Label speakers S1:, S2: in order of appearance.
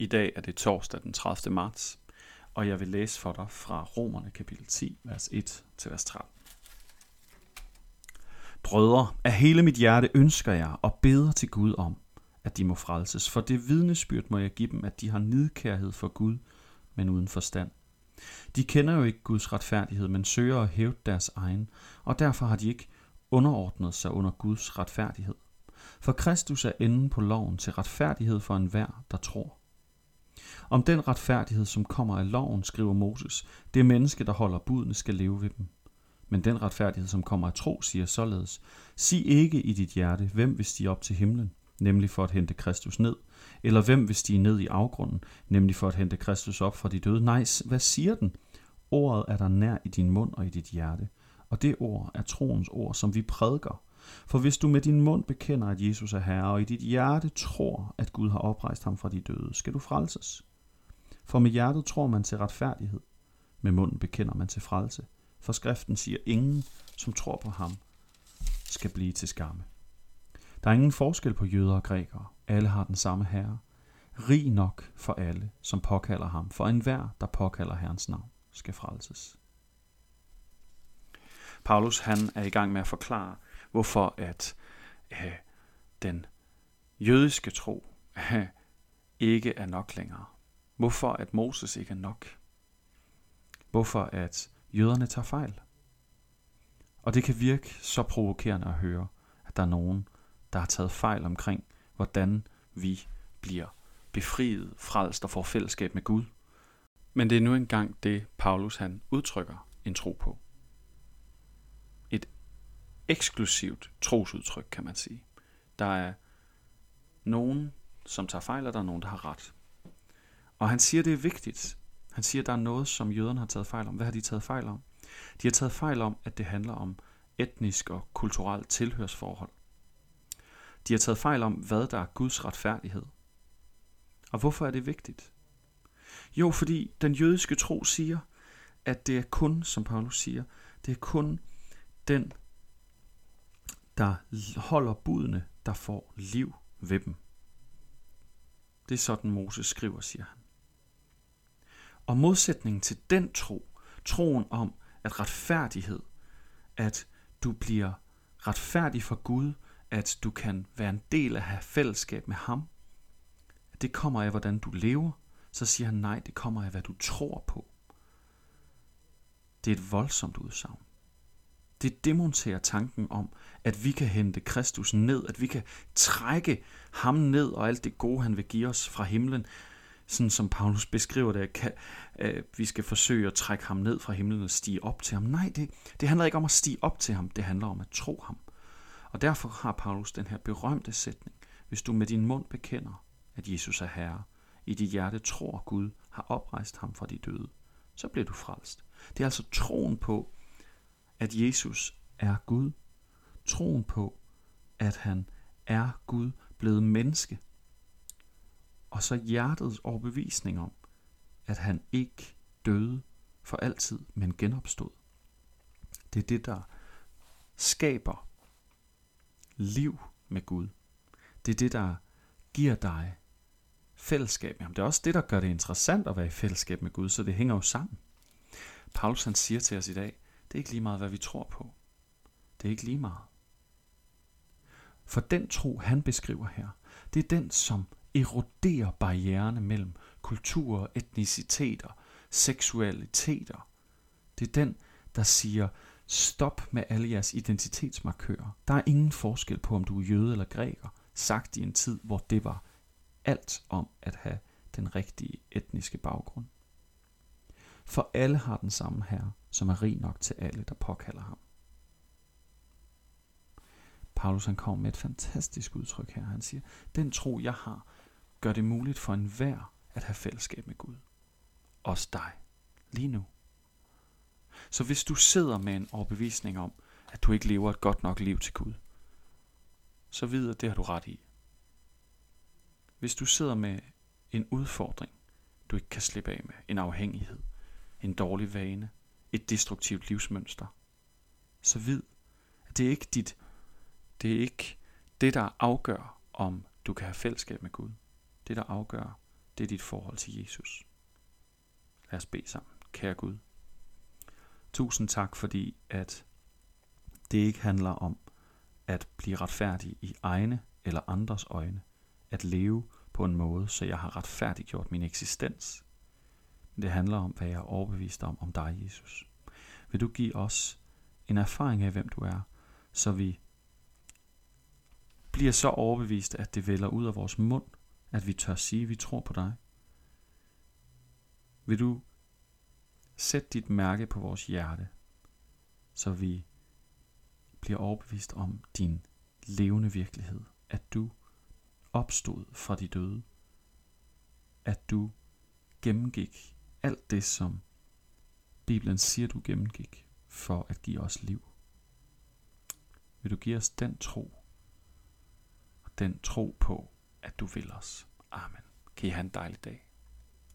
S1: I dag er det torsdag den 30. marts, og jeg vil læse for dig fra Romerne kapitel 10, vers 1 til vers 13. Brødre, af hele mit hjerte ønsker jeg og beder til Gud om, at de må frelses, for det vidnesbyrd må jeg give dem, at de har nidkærhed for Gud, men uden forstand. De kender jo ikke Guds retfærdighed, men søger at hæve deres egen, og derfor har de ikke underordnet sig under Guds retfærdighed. For Kristus er enden på loven til retfærdighed for enhver, der tror. Om den retfærdighed, som kommer af loven, skriver Moses, det menneske, der holder budene, skal leve ved dem. Men den retfærdighed, som kommer af tro, siger således, sig ikke i dit hjerte, hvem vil stige op til himlen, nemlig for at hente Kristus ned, eller hvem vil stige ned i afgrunden, nemlig for at hente Kristus op fra de døde. Nej, hvad siger den? Ordet er der nær i din mund og i dit hjerte, og det ord er troens ord, som vi prædiker. For hvis du med din mund bekender, at Jesus er Herre, og i dit hjerte tror, at Gud har oprejst ham fra de døde, skal du frelses. For med hjertet tror man til retfærdighed, med munden bekender man til frelse. For skriften siger, ingen, som tror på ham, skal blive til skamme. Der er ingen forskel på jøder og grækere. Alle har den samme herre. Rig nok for alle, som påkalder ham. For enhver, der påkalder Herrens navn, skal frelses. Paulus han er i gang med at forklare, hvorfor at øh, den jødiske tro øh, ikke er nok længere. Hvorfor at Moses ikke er nok. Hvorfor at jøderne tager fejl. Og det kan virke så provokerende at høre, at der er nogen, der har taget fejl omkring, hvordan vi bliver befriet, frelst og får fællesskab med Gud. Men det er nu engang det, Paulus han udtrykker en tro på. Eksklusivt trosudtryk, kan man sige. Der er nogen, som tager fejl, og der er nogen, der har ret. Og han siger, det er vigtigt. Han siger, der er noget, som jøderne har taget fejl om. Hvad har de taget fejl om? De har taget fejl om, at det handler om etnisk og kulturelt tilhørsforhold. De har taget fejl om, hvad der er Guds retfærdighed. Og hvorfor er det vigtigt? Jo, fordi den jødiske tro siger, at det er kun, som Paulus siger, det er kun den, der holder budene, der får liv ved dem. Det er sådan, Moses skriver, siger han. Og modsætningen til den tro, troen om, at retfærdighed, at du bliver retfærdig for Gud, at du kan være en del af at have fællesskab med ham, det kommer af, hvordan du lever, så siger han nej, det kommer af, hvad du tror på. Det er et voldsomt udsagn. Det demonterer tanken om, at vi kan hente Kristus ned, at vi kan trække ham ned og alt det gode, han vil give os fra himlen, sådan som Paulus beskriver det, kan, at vi skal forsøge at trække ham ned fra himlen og stige op til ham. Nej, det, det handler ikke om at stige op til ham, det handler om at tro ham. Og derfor har Paulus den her berømte sætning. Hvis du med din mund bekender, at Jesus er Herre, i dit hjerte tror Gud har oprejst ham fra de døde, så bliver du frelst. Det er altså troen på, at Jesus er Gud. Troen på, at han er Gud blevet menneske. Og så hjertets overbevisning om, at han ikke døde for altid, men genopstod. Det er det, der skaber liv med Gud. Det er det, der giver dig fællesskab med ham. Det er også det, der gør det interessant at være i fællesskab med Gud, så det hænger jo sammen. Paulus han siger til os i dag, det er ikke lige meget, hvad vi tror på. Det er ikke lige meget. For den tro, han beskriver her, det er den, som eroderer barriererne mellem kulturer, etniciteter, seksualiteter. Det er den, der siger, stop med alle jeres identitetsmarkører. Der er ingen forskel på, om du er jøde eller græker, sagt i en tid, hvor det var alt om at have den rigtige etniske baggrund. For alle har den samme herre, som er rig nok til alle, der påkalder ham. Paulus han kommer med et fantastisk udtryk her. Han siger, den tro jeg har, gør det muligt for enhver at have fællesskab med Gud. Også dig. Lige nu. Så hvis du sidder med en overbevisning om, at du ikke lever et godt nok liv til Gud, så vid at det har du ret i. Hvis du sidder med en udfordring, du ikke kan slippe af med, en afhængighed, en dårlig vane, et destruktivt livsmønster, så vid, at det er ikke dit, det er ikke det, der afgør, om du kan have fællesskab med Gud. Det, der afgør, det er dit forhold til Jesus. Lad os bede sammen. Kære Gud, tusind tak fordi, at det ikke handler om at blive retfærdig i egne eller andres øjne, at leve på en måde, så jeg har retfærdiggjort min eksistens. Det handler om, hvad jeg er overbevist om om dig, Jesus. Vil du give os en erfaring af, hvem du er, så vi bliver så overbevist, at det vælger ud af vores mund, at vi tør sige, at vi tror på dig. Vil du sætte dit mærke på vores hjerte, så vi bliver overbevist om din levende virkelighed, at du opstod fra de døde, at du gennemgik alt det, som Bibelen siger, du gennemgik for at give os liv. Vil du give os den tro, og den tro på, at du vil os. Amen. Kan I have en dejlig dag.